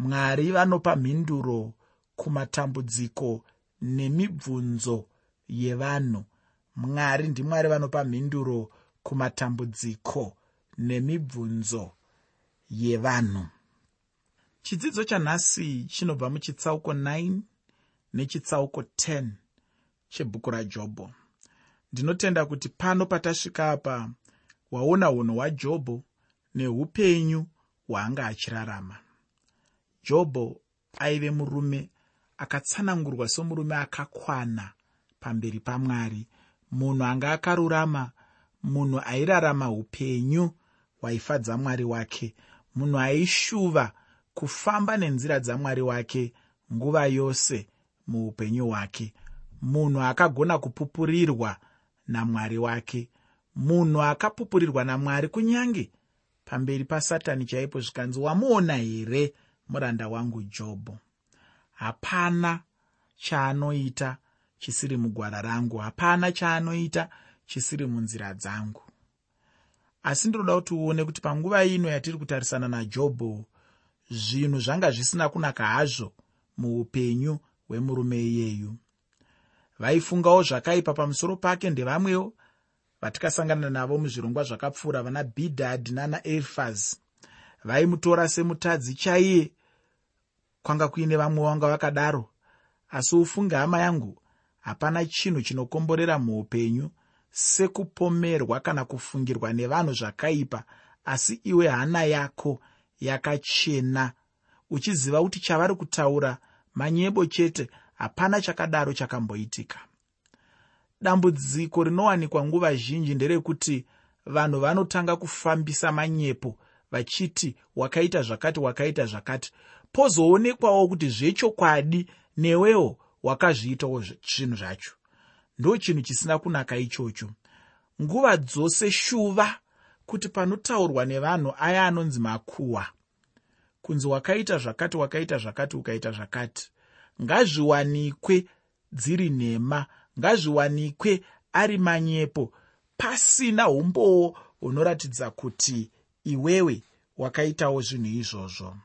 mwari vanopa mhinduro kumatambudziko nemibvunzo yevanhu. Mwari ndimwari vanopa mhinduro kumatambudziko nemibvunzo yevanhu. Chidzidzo chanhasi chinobva muchitsauko 9 nechitsauko 10 chebhuku rajobho ndinotenda kuti pano patasvika apa waona unhu hwajobho neupenyu hwaanga achirarama jobho aive murume akatsanangurwa somurume akakwana pamberi pamwari. Munhu anga akarurama munhu airarama upenyu hwaifadza mwari wake. Munhu aishuva kufamba nenzira dzamwari wake nguva yose muupenyu hwake. Munhu akagona kupupurirwa namwari wake. Munhu akapupurirwa namwari kunyange pamberi pasatani chaipo zvikanzi wamuona here muranda wangu jobho hapana chaanoita chisiri mugwara rangu. Hapana chaanoita chisiri munzira dzangu. Asi ndinoda kuti uone kuti panguva ino yatiri kutarisana najobho zvinhu zvanga zvisina kunaka hazvo muupenyu hwemurume iyeyu. Vaifungawo zvakaipa pamusoro pake ndevamwewo vatikasangana navo muzvirongwa zvakapfuura vana bhidhadh nana elfaz vaimutora semutadzi chaiye kwanga kuine vamwe vanga vakadaro. Asi ufunge hama yangu hapana chinhu chinokomborera muupenyu sekupomerwa kana kufungirwa nevanhu zvakaipa asi iwe hana yako yakachena. Uchiziva kuti chavari kutaura manyebo chete hapana chakadaro chakamboitika. Dambudziko rinowanikwa nguva zhinji nderekuti vanhu vanotanga kufambisa manyepo vachiti wakaita zvakati wakaita zvakati pozoonekwawo kuti zvechokwadi newewo wakazviitawo zvinhu zvacho. Ndo chinhu chisina kunaka ichocho. Nguva dzose shuva kuti panotaurwa nevanhu aya anonzi makuhwa kunzi wakaita zvakati wakaita zvakati ukaita zvakati ngazviwanikwe dziri nhema ngazviwanikwe ari manyepo pasina umbowo hunoratidza kuti iwewe wakaitawo zvinhu izvozvo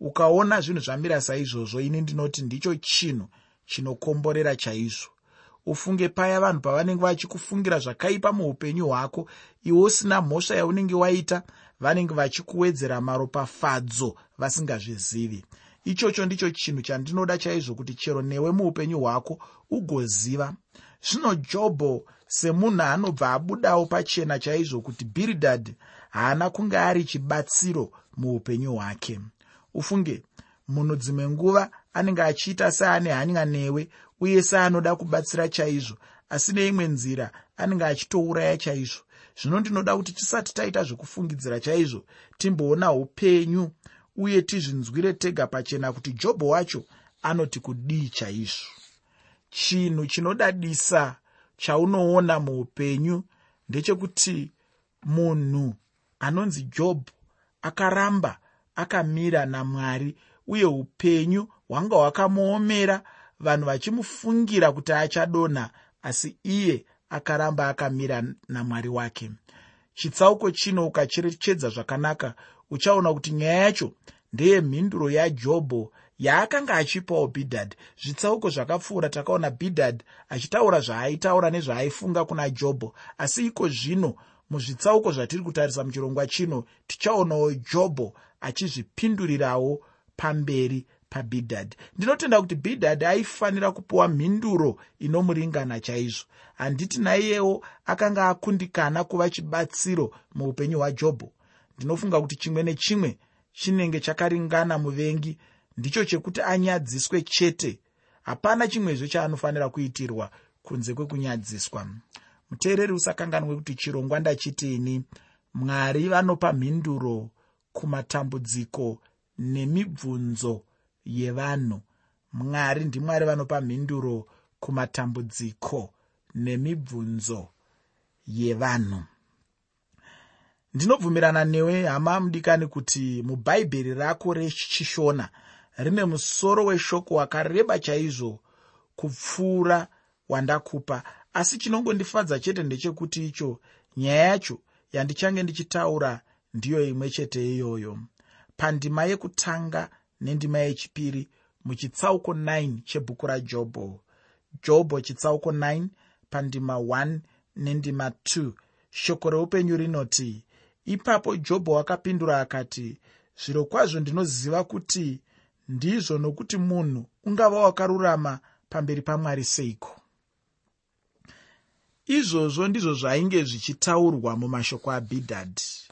ukaona zvinhu zvamira saizvozvo ini ndinoti ndicho chinhu chinokomborera chaizvo. Ufunge paya vanhu pavanenge vachikufungira zvakaipa muupenyu hwako iwe usina mhosva yaunenge waita vanenge vachikuwedzera maropafadzo vasingazvizivi. Ichocho ndicho chinhu chandinoda chaizvo kuti chero newe muupenyu hwako ugoziva. Zvino jobho semunhu anobva abudawo pachena chaizvo kuti bhiridhadhi haana kunge ari chibatsiro muupenyu hwake ufunge munhu dzimwe nguva anenge achiita seane hanya newe uye seanoda kubatsira chaizvo asi neimwe nzira anenge achitouraya chaizvo. Zvino ndinoda kuti tisati taita zvekufungidzira chaizvo timboona upenyu uye tizvinzwire tega pachena kuti jobho wacho anoti kudii chaizvo. Chinhu chinodadisa chaunoona muupenyu ndechekuti munhu anonzi jobho akaramba akamira namwari uye upenyu hwanga hwakamuomera. Vanhu vachimufungira kuti achadonha asi iye akaramba akamira namwari wake. Chitsauko chino ukacherechedza zvakanaka uchaona kuti nyaya yacho ndeyemhinduro yajobho yaakanga achipawo bhidhadhi. Zvitsauko zvakapfuura takaona bhidhadhi achitaura zvaaitaura nezvaaifunga kuna jobho. Asi iko zvino muzvitsauko zvatiri kutarisa muchirongwa chino tichaonawo jobho achizvipindurirawo pamberi pabhidhadhi ndinotenda kuti bhidhadhi aifanira kupiwa mhinduro inomuringana chaizvo. Handiti naiyewo akanga akundikana kuva chibatsiro muupenyu hwajobho. Ndinofunga kuti chimwe nechimwe chinenge chakaringana muvengi ndicho chekuti anyadziswe chete. Hapana chimwezve chaanofanira kuitirwa kunze kwekunyadziswa. Muteereri usakanganwe kuti chirongwa ndachitini mwari vanopa mhinduro kumatambudziko nemibvunzo yevanhu. Mwari ndimwari vanopa mhinduro kumatambudziko nemibvunzo yevanhu. Ndinobvumirana newe hama mudikani kuti mubhaibheri rako rechishona rine musoro weshoko wakareba chaizvo kupfuura wandakupa. Asi chinongondifadza chete ndechekuti icho nyaya yacho yandichange ndichitaura ndiyo imwe chete iyoyo. Pandima yekutanga nendima yechipiri muchitsauko 9 chebhuku rajobho. Jobho chitsauko 9 pandima 1 nendima 2 shoko reupenyu rinoti ipapo jobho akapindura akati zviro kwazvo ndinoziva kuti ndizvo nokuti munhu ungava wakarurama pamberi pamwari seiko. Izvozvo ndizvo zvainge zvichitaurwa mumashoko abhidhadhi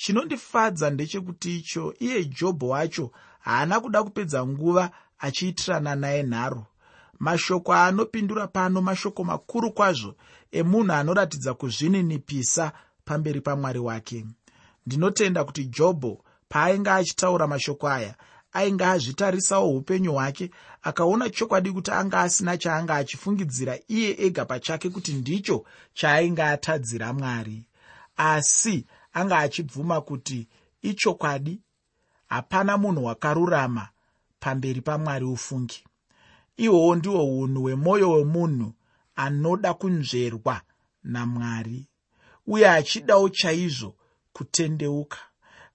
chinondifadza ndechekuti icho iye jobho wacho haana kuda kupedza nguva achiitirana naye nharo. Mashoko aanopindura pano mashoko makuru kwazvo emunhu anoratidza kuzvininipisa pamberi pamwari wake. Ndinotenda kuti jobho paainge achitaura mashoko aya ainge azvitarisawo upenyu hwake akaona chokwadi kuti anga asina chaanga achifungidzira iye ega pachake kuti ndicho chaainge atadzira mwari. Asi anga achibvuma kuti ichokwadi hapana munhu wakarurama pamberi pamwari ufungi. Ihwohwo ndihwo unhu hwemwoyo wemunhu anoda kunzverwa namwari uye achidawo chaizvo kutendeuka.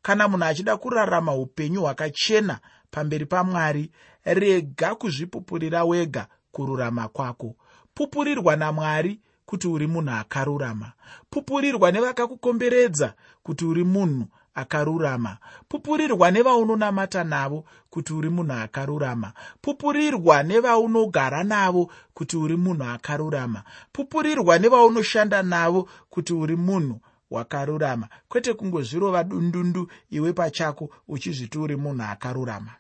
Kana munhu achida kurarama upenyu hwakachena pamberi pamwari. Rega kuzvipupurira wega kururama kwako. Pupurirwa namwari kuti uri munhu akarurama. Pupurirwa nevakakukomberedza kuti uri munhu akarurama. Pupurirwa nevaunonamata navo kuti uri munhu akarurama. Pupurirwa nevaunogara navo kuti uri munhu akarurama. Pupurirwa nevaunoshanda navo kuti uri munhu wakarurama. Kwete kungozvirova dundundu iwe pachako uchizviti uri munhu akarurama.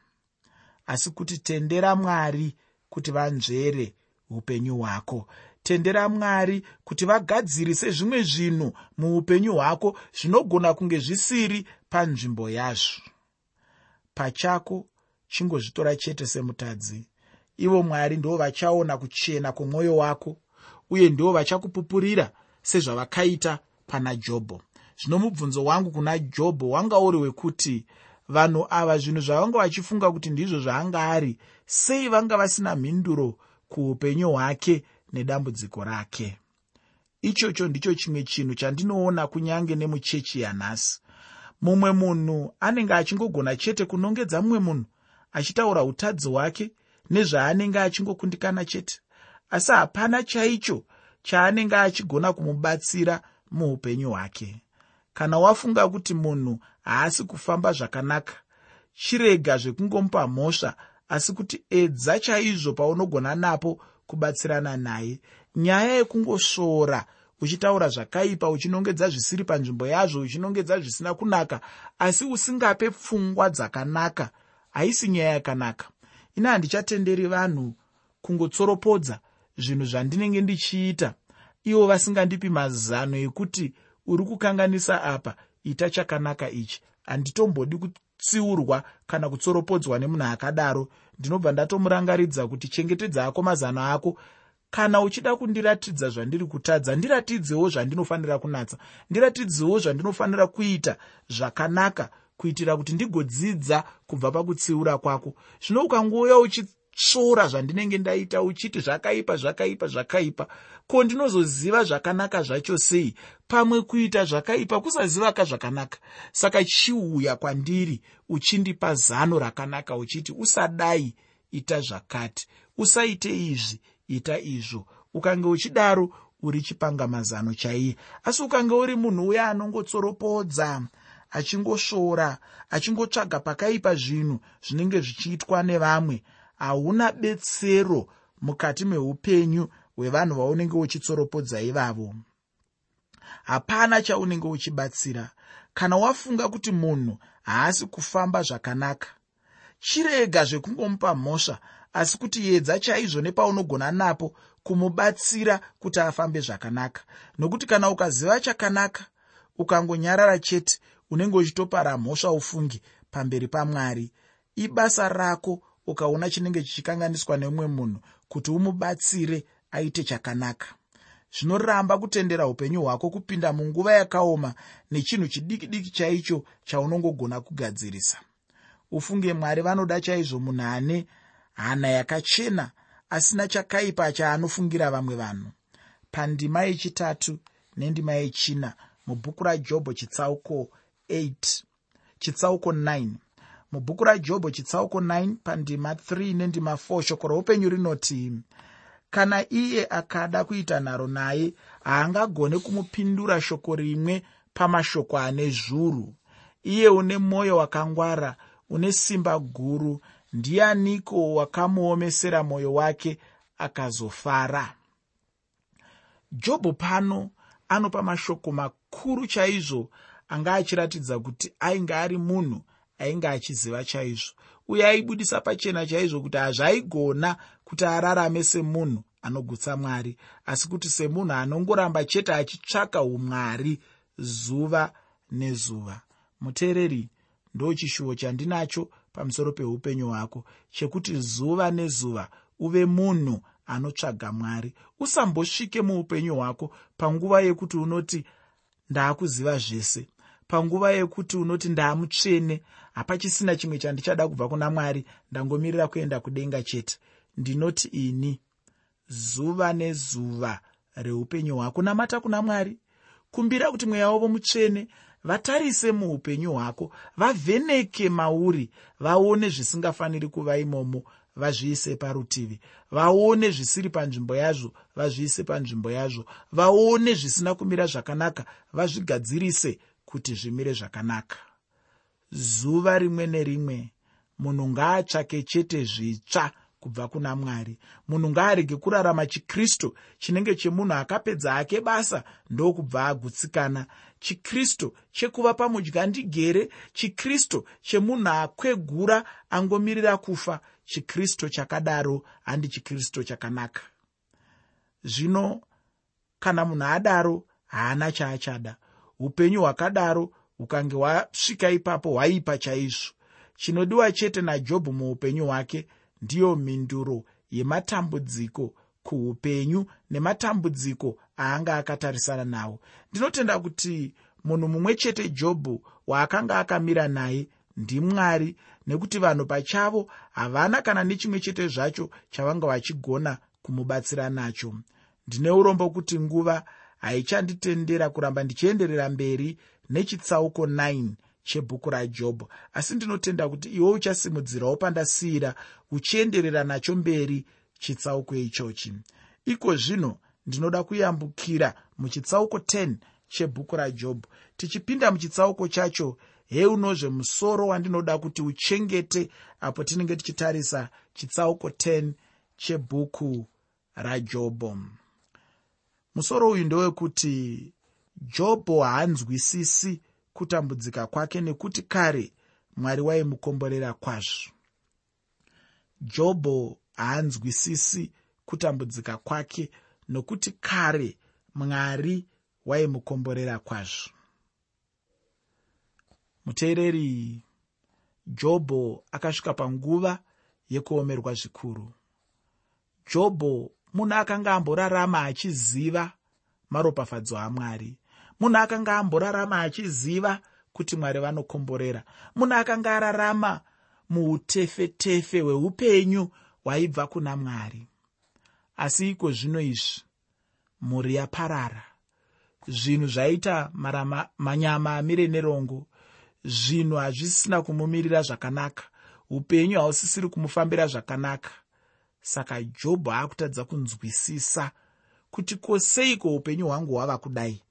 Asi kuti tendera mwari kuti vanzvere upenyu hwako tendera mwari kuti vagadzirise zvimwe zvinhu muupenyu hwako zvinogona kunge zvisiri panzvimbo yazvo. Pachako chingozvitora chete semutadzi. Ivo mwari ndo vachaona kuchena kwomwoyo wako uye ndo vachakupupurira sezvavakaita pana jobho. Zvino mubvunzo wangu kuna jobho wanga uri wekuti vanhu ava zvinhu zvavanga vachifunga kuti ndizvo zvaanga ari sei vanga vasina mhinduro kuupenyu hwake nedambudziko rake. Ichocho ndicho chimwe chinhu chandinoona kunyange nemuchechi yanhasi. Mumwe munhu anenge achingogona chete kunongedza mumwe munhu achitaura utadzi hwake nezvaanenge achingokundikana chete asi hapana chaicho chaanenge achigona kumubatsira muupenyu hwake. Kana wafunga kuti munhu haasi kufamba zvakanaka chirega zvekungomupa mhosva asi kuti edza chaizvo paunogona napo kubatsirana naye. Nyaya yekungosvora uchitaura zvakaipa uchinongedza zvisiri panzvimbo yazvo uchinongedza zvisina kunaka asi usingape pfungwa dzakanaka. Haisi nyaya yakanaka. Ina handichatenderi vanhu kungotsoropodza zvinhu zvandinenge ndichiita. Ivo vasingandipi mazano ekuti uri kukanganisa apa ita chakanaka ichi. Handitombodi kutsiurwa kana kutsoropodzwa nemunhu akadaro. Ndinobva ndatomurangaridza kuti chengetedza ako mazano ako. Kana uchida kundiratidza zvandiri kutadza ndiratidzewo zvandinofanira kunatsa. Ndiratidzewo zvandinofanira kuita zvakanaka kuitira kuti ndigodzidza kubva pakutsiura kwako. Zvino ukangouya svora zvandinenge ndaita uchiti zvakaipa zvakaipa zvakaipa. Ko ndinozoziva zvakanaka zvacho sei? Pamwe kuita zvakaipa kusazivaka zvakanaka. Saka chiuya kwandiri uchindipa zano rakanaka uchiti usadai ita zvakati. Usaite izvi ita izvo. Ukange uchidaro uri chipanga mazano chaiye. Asi ukange uri munhu uya anongotsoropodza achingosvora achingotsvaga pakaipa zvinhu zvinenge zvichiitwa nevamwe hauna betsero mukati meupenyu hwevanhu vaunenge uchitsoropodza ivavo. Hapana chaunenge uchibatsira. Kana wafunga kuti munhu haasi kufamba zvakanaka chirega zvekungomupa mhosva asi kuti edza chaizvo nepaunogona napo kumubatsira kuti afambe zvakanaka. Nokuti kana ukaziva chakanaka ukangonyarara chete unenge uchitopara mhosva ufungi pamberi pamwari. Ibasa rako ukaona chinenge chichikanganiswa nemumwe munhu kuti umubatsire aite chakanaka. Zvinoramba kutendera upenyu hwako kupinda munguva yakaoma nechinhu chidiki diki chaicho chaunongogona kugadzirisa. Ufunge mwari vanoda chaizvo munhu ane hana yakachena asina chakaipa chaanofungira vamwe vanhu. Pandima yechitatu nendima yechina mubhuku rajobho chitsauko 8 chitsauko 9 mubhuku rajobho chitsauko 9 pandima 3 nendima 4 shoko roupenyu rinoti kana iye akada kuita nharo naye haangagone kumupindura shoko rimwe pamashoko ane zvuru. Iye une mwoyo wakangwara une simba guru ndianiko wakamuomesera mwoyo wake akazofara? Jobho pano anopa mashoko makuru chaizvo anga achiratidza kuti ainge ari munhu ainge achiziva chaizvo. Uye aibudisa pachena chaizvo kuti hazvaigona kuti ararame semunhu anogutsa mwari asi kuti semunhu anongoramba chete achitsvaka umwari zuva nezuva. Muteereri ndo chishuwo chandinacho pamusoro peupenyu hwako chekuti zuva nezuva uve munhu anotsvaga mwari. Usambosvike muupenyu hwako panguva yekuti unoti ndaakuziva zvese panguva yekuti unoti ndaamutsvene hapachisina chimwe chandichada kubva kuna mwari ndangomirira kuenda kudenga chete. Ndinoti ini zuva nezuva reupenyu hwako. Namata kuna mwari. Kumbira kuti mweya wavo mutsvene vatarise muupenyu hwako vavheneke mauri vaone zvisingafaniri kuva imomo vazviise parutivi. Vaone zvisiri panzvimbo yazvo vazviise panzvimbo yazvo. Vaone zvisina kumira zvakanaka vazvigadzirise kuti zvimire zvakanaka. Zuva rimwe nerimwe munhu ngaatsvake chete zvitsva kubva kuna mwari. Munhu ngaarege kurarama chikristu chinenge chemunhu akapedza ake basa ndokubva agutsikana. Chikristu chekuva pamudya ndigere chikristu chemunhu akwegura angomirira kufa. Chikristu chakadaro handi chikristu chakanaka. Zvino kana munhu adaro haana chaachada upenyu hwakadaro ukange hwasvika ipapo hwaipa chaizvo. Chinodiwa chete najobho muupenyu hwake ndiyo mhinduro yematambudziko kuupenyu nematambudziko aanga akatarisana nawo. Ndinotenda kuti munhu mumwe chete jobho waakanga akamira naye ndimwari nekuti vanhu pachavo havana kana nechimwe chete zvacho chavanga vachigona kumubatsira nacho. Ndine urombo kuti nguva haichanditendera kuramba ndichienderera mberi nechitsauko 9 chebhuku rajobho asi ndinotenda kuti iwe uchasimudzirawo pandasiyira uchienderera nacho mberi chitsauko ichochi. Iko zvino ndinoda kuyambukira muchitsauko 10 chebhuku rajobho tichipinda muchitsauko chacho heunozve musoro wandinoda kuti uchengete apo tinenge tichitarisa chitsauko 10 chebhuku rajobho musoro uyu ndowekuti jobho haanzwisisi kutambudzika kwake nekuti kare mwari waimukomborera kwazvo. Jobho haanzwisisi kutambudzika kwake nokuti kare mwari waimukomborera kwazvo. Muteereri jobho akasvika panguva yekuomerwa zvikuru. Jobho munhu akanga amborarama achiziva maropafadzo amwari. Munhu akanga amborarama achiziva kuti mwari vanokomborera. Munhu akanga ararama muutefetefe hweupenyu hwaibva kuna mwari. Asi iko zvino izvi. Mhuri yaparara. Zvinhu zvaita manyama amire nerongo. Zvinhu hazvisisina kumumirira zvakanaka. Upenyu hausisiri kumufambira zvakanaka saka jobho aakutadza kunzwisisa kuti ko seiko upenyu hwangu hwava kudai?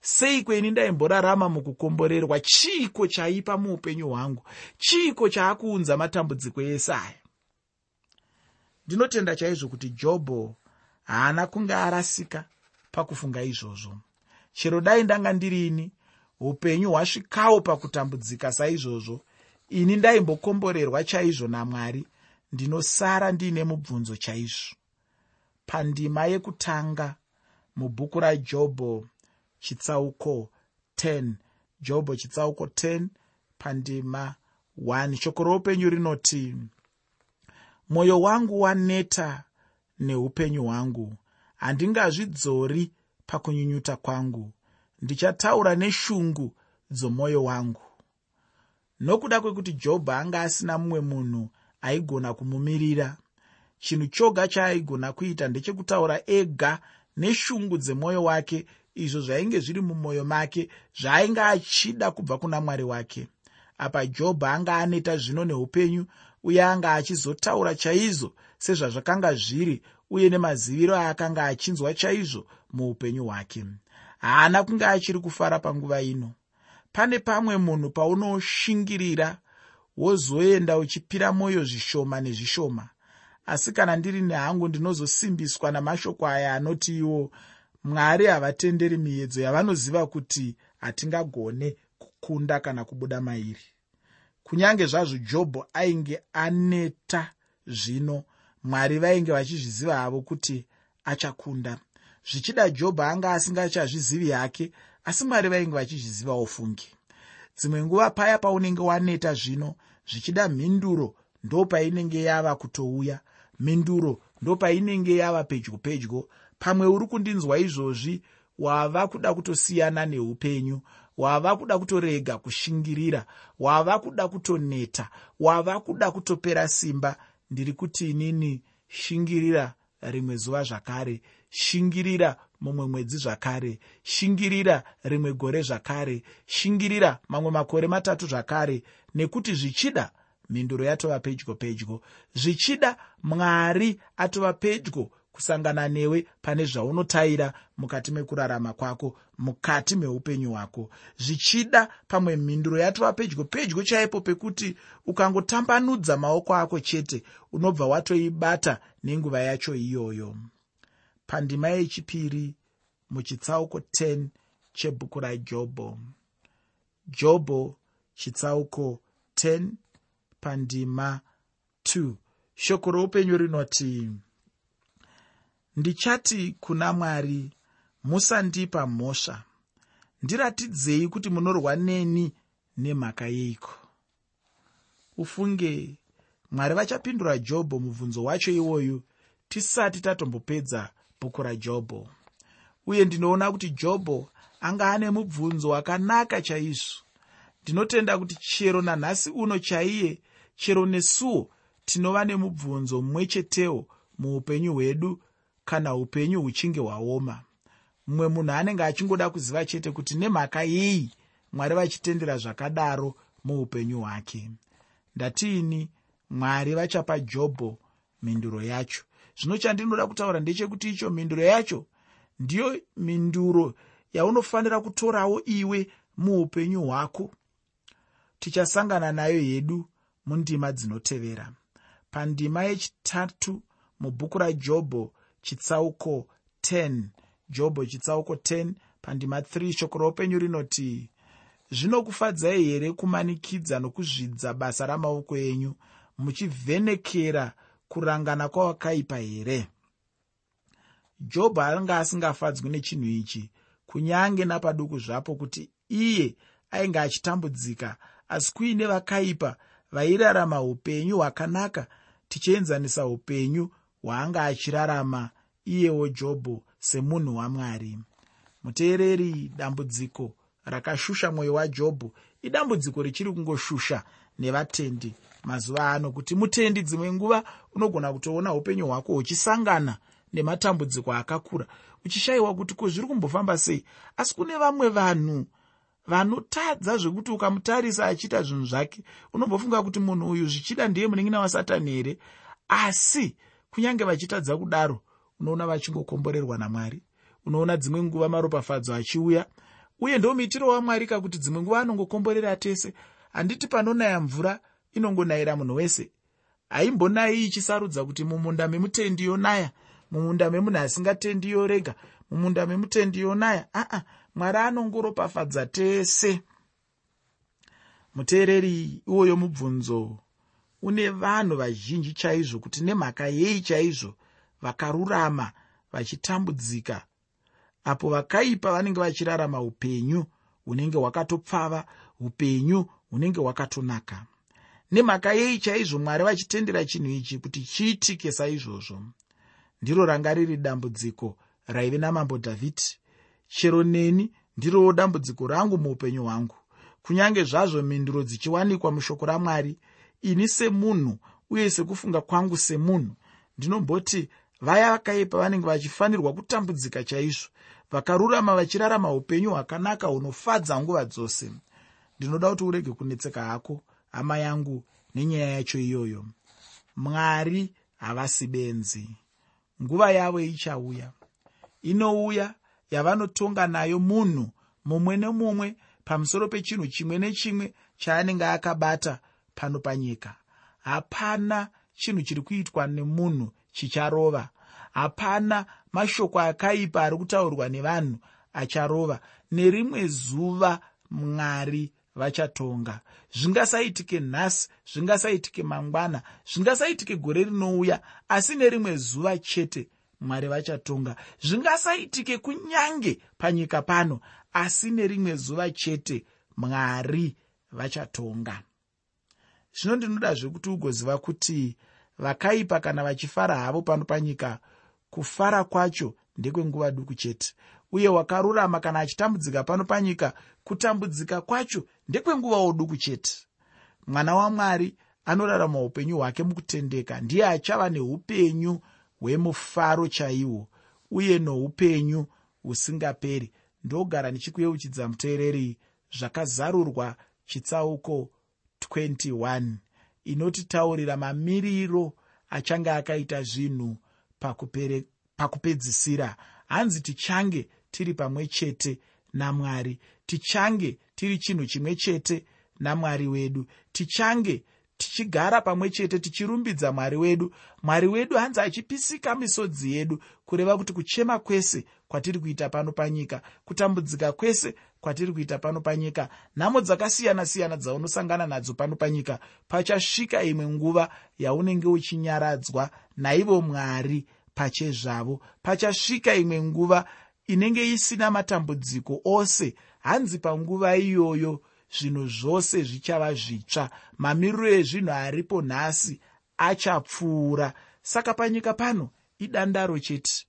Seiko ini ndaimborarama mukukomborerwa? Chiiko chaipa muupenyu hwangu? Chiiko chaakuunza matambudziko ese aya? Ndinotenda chaizvo kuti jobho haana kunge arasika pakufunga izvozvo. Chero dai ndanga ndirini upenyu hwasvikawo pakutambudzika saizvozvo. Ini ndaimbokomborerwa chaizvo namwari ndinosara ndiine mubvunzo chaizvo. Pandima yekutanga mubhuku rajobho chitsauko 10 jobho chitsauko 10 pandima 1 shoko roupenyu rinoti mwoyo wangu waneta neupenyu hwangu. Handingazvidzori pakunyunyuta kwangu. Ndichataura neshungu dzomwoyo wangu. Nokuda kwekuti jobho anga asina mumwe munhu aigona kumumirira. Chinhu choga chaaigona kuita ndechekutaura ega neshungu dzemwoyo wake izvo zvainge zviri mumwoyo make zvaainge achida kubva kuna mwari wake. Apa jobho anga aneta zvino neupenyu uye anga achizotaura chaizvo sezvazvakanga zviri uye nemaziviro aakanga achinzwa chaizvo muupenyu hwake. Haana kunge achiri kufara panguva ino. Pane pamwe munhu paunoshingirira wozoenda uchipira mwoyo zvishoma nezvishoma. Asi kana ndiri nehangu ndinozosimbiswa namashoko aya anoti iwo mwari havatenderi miedzo yavanoziva kuti hatingagone kukunda kana kubuda mairi. Kunyange zvazvo jobho ainge aneta zvino mwari vainge vachizviziva havo kuti achakunda. Zvichida jobho anga asingachazvizivi hake asi mwari vainge vachizvizivawo fungi dzimwe nguva paya paunenge waneta zvino zvichida mhinduro ndo painenge yava kutouya. Mhinduro ndo painenge yava pedyo pedyo. Pamwe uri kundinzwa izvozvi wava kuda kutosiyana neupenyu wava kuda kutorega kushingirira wava kuda kutoneta wava kuda kutopera simba. Ndiri kuti inini shingirira rimwe zuva zvakare shingirira mumwe mwedzi zvakare shingirira rimwe gore zvakare shingirira mamwe makore matatu zvakare nekuti zvichida mhinduro yatova pedyo pedyo. Zvichida mwari atova pedyo kusangana newe pane zvaunotayira mukati mekurarama kwako mukati meupenyu hwako. Zvichida pamwe mhinduro yatova pedyo pedyo chaipo pekuti ukangotambanudza maoko ako chete unobva watoibata nenguva yacho iyoyo pandima yechipiri muchitsauko 10 chebhuku rajobho. Jobho chitsauko 10 pandima 2 shoko roupenyu rinoti ndichati kuna mwari musandipa mhosva. Ndiratidzei kuti munorwa neni nemhaka yeiko? Ufunge mwari vachapindura jobho mubvunzo wacho iwoyu tisati tatombopedza bhuku rajobho. Uye ndinoona kuti jobho anga ane mubvunzo wakanaka chaizvo. Ndinotenda kuti chero nanhasi uno chaiye chero nesuwo tinova nemubvunzo mumwe chetewo muupenyu hwedu kana upenyu huchinge hwaoma. Mumwe munhu anenge achingoda kuziva chete kuti nemhaka yei mwari vachitendera zvakadaro muupenyu hwake. Ndatiini mwari vachapa jobho mhinduro yacho zvino chandinoda kutaura ndechekuti icho mhinduro yacho ndiyo mhinduro yaunofanira kutorawo iwe muupenyu hwako. Tichasangana nayo yedu mundima dzinotevera. Pandima yechitatu mubhuku rajobho chitsauko 10 jobho chitsauko 10 pandima 3 shoko roupenyu rinoti zvinokufadzai here kumanikidza nokuzvidza basa ramaoko enyu muchivhenekera kurangana kwawakaipa here? Jobho anga asingafadzwi nechinhu ichi kunyange napaduku zvapo kuti iye ainge achitambudzika asi kuine vakaipa vairarama upenyu hwakanaka tichienzanisa upenyu hwaanga achirarama iyewo jobho semunhu wamwari. Muteereri dambudziko rakashusha mwoyo wajobho idambudziko richiri kungoshusha nevatendi mazuva ano kuti mutendi dzimwe nguva unogona kutoona upenyu hwako huchisangana nematambudziko akakura. Uchishayiwa kuti ko zviri kumbofamba sei? Asi kune vamwe vanhu vanotadza zvekuti ukamutarisa achiita zvinhu zvake unombofunga kuti munhu uyu zvichida ndiye munin'ina wasatani here asi kunyange vachitadza kudaro unoona vachingokomborerwa namwari. Unoona dzimwe nguva maropafadzo achiuya uye ndo muitiro wamwari kakuti dzimwe nguva anongokomborera tese. Handiti panonaya mvura inongonayira munhu wese. Haimbonayi ichisarudza kuti mumunda memutendi yonaya mumunda memunhu asingatendi yorega mumunda memutendi yonaya aa mwari anongoropafadza tese. Muteereri iwoyo mubvunzo une vanhu vazhinji chaizvo kuti nemhaka yei chaizvo vakarurama vachitambudzika? Apo vakaipa vanenge vachirarama upenyu hunenge hwakatopfava upenyu hunenge hwakatonaka nemhaka yei chaizvo mwari vachitendera chinhu ichi kuti chiitike saizvozvo. Ndiro ranga riri dambudziko raive namambo dhavhidhi. Chero neni ndirowo dambudziko rangu muupenyu hwangu. Kunyange zvazvo mhinduro dzichiwanikwa mushoko ramwari ini semunhu uye sekufunga kwangu semunhu ndinomboti vaya vakaipa vanenge vachifanirwa kutambudzika chaizvo vakarurama vachirarama upenyu hwakanaka hunofadza nguva dzose. Ndinoda kuti urege kunetseka hako hama yangu nenyaya yacho iyoyo. Mwari havasi benzi nguva yavo ichauya. Inouya yavanotonga nayo munhu mumwe nemumwe pamusoro pechinhu chimwe nechimwe chaanenge akabata pano panyika. Hapana chinhu chiri kuitwa nemunhu chicharova. Hapana mashoko akaipa ari kutaurwa nevanhu acharova. Nerimwe zuva mwari vachatonga. Zvingasaitike nhasi zvingasaitike mangwana zvingasaitike gore rinouya asi nerimwe zuva chete mwari vachatonga. Zvingasaitike kunyange panyika pano asi nerimwe zuva chete mwari vachatonga. Zvino ndinodazve kuti ugoziva kuti vakaipa kana vachifara havo pano panyika kufara kwacho ndekwenguva duku chete uye wakarurama kana achitambudzika pano panyika kutambudzika kwacho ndekwenguvawo duku chete. Mwana wamwari anorarama upenyu hwake mukutendeka ndiye achava neupenyu hwemufaro chaihwo uye noupenyu husingaperi. Ndogara ndichikuyeuchidza muteereri zvakazarurwa chitsauko 21 inotitaurira mamiriro achange akaita zvinhu pakupedzisira hanzi tichange tiri pamwe chete namwari. Tichange tiri chinhu chimwe chete namwari wedu. Tichange tichigara pamwe chete tichirumbidza mwari wedu. Mwari wedu hanzi achipisika misodzi yedu kureva kuti kuchema kwese kwatiri kuita pano panyika kutambudzika kwese kwatiri kuita pano panyika nhamo dzakasiyana-siyana dzaunosangana nadzo pano panyika pachasvika imwe nguva yaunenge uchinyaradzwa naivo mwari pachezvavo pachasvika imwe nguva inenge isina matambudziko ose hanzi panguva iyoyo zvinhu zvose zvichava zvitsva. Mamiriro ezvinhu aripo nhasi achapfuura. Saka panyika pano idandaro chete.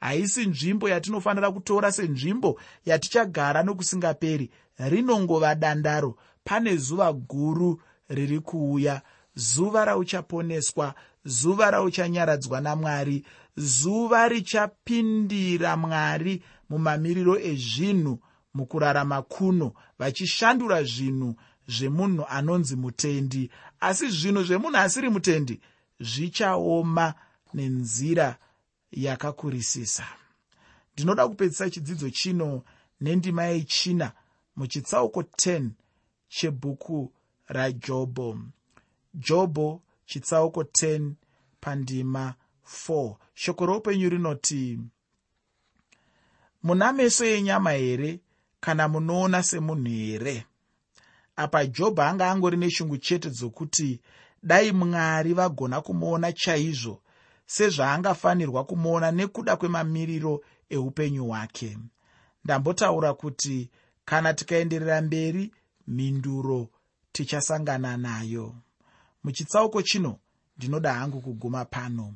Haisi nzvimbo yatinofanira kutora senzvimbo yatichagara nokusingaperi. Rinongova dandaro. Pane zuva guru riri kuuya. Zuva rauchaponeswa. Zuva rauchanyaradzwa namwari zuva richapindira mwari mumamiriro ezvinhu mukurarama kuno vachishandura zvinhu zvemunhu anonzi mutendi. Asi zvinhu zvemunhu asiri mutendi zvichaoma nenzira yakakurisisa. Ndinoda kupedzisa chidzidzo chino nendima yechina muchitsauko 10 chebhuku rajobho. Jobho chitsauko 10 pandima 4 shoko roupenyu rinoti muna meso enyama here kana munoona semunhu here apa jobho anga angori neshungu chete dzokuti dai mwari vagona kumuona chaizvo sezvaangafanirwa kumuona nekuda kwemamiriro eupenyu hwake. Ndambotaura kuti kana tikaenderera mberi mhinduro tichasangana nayo. Muchitsauko chino ndinoda hangu kuguma pano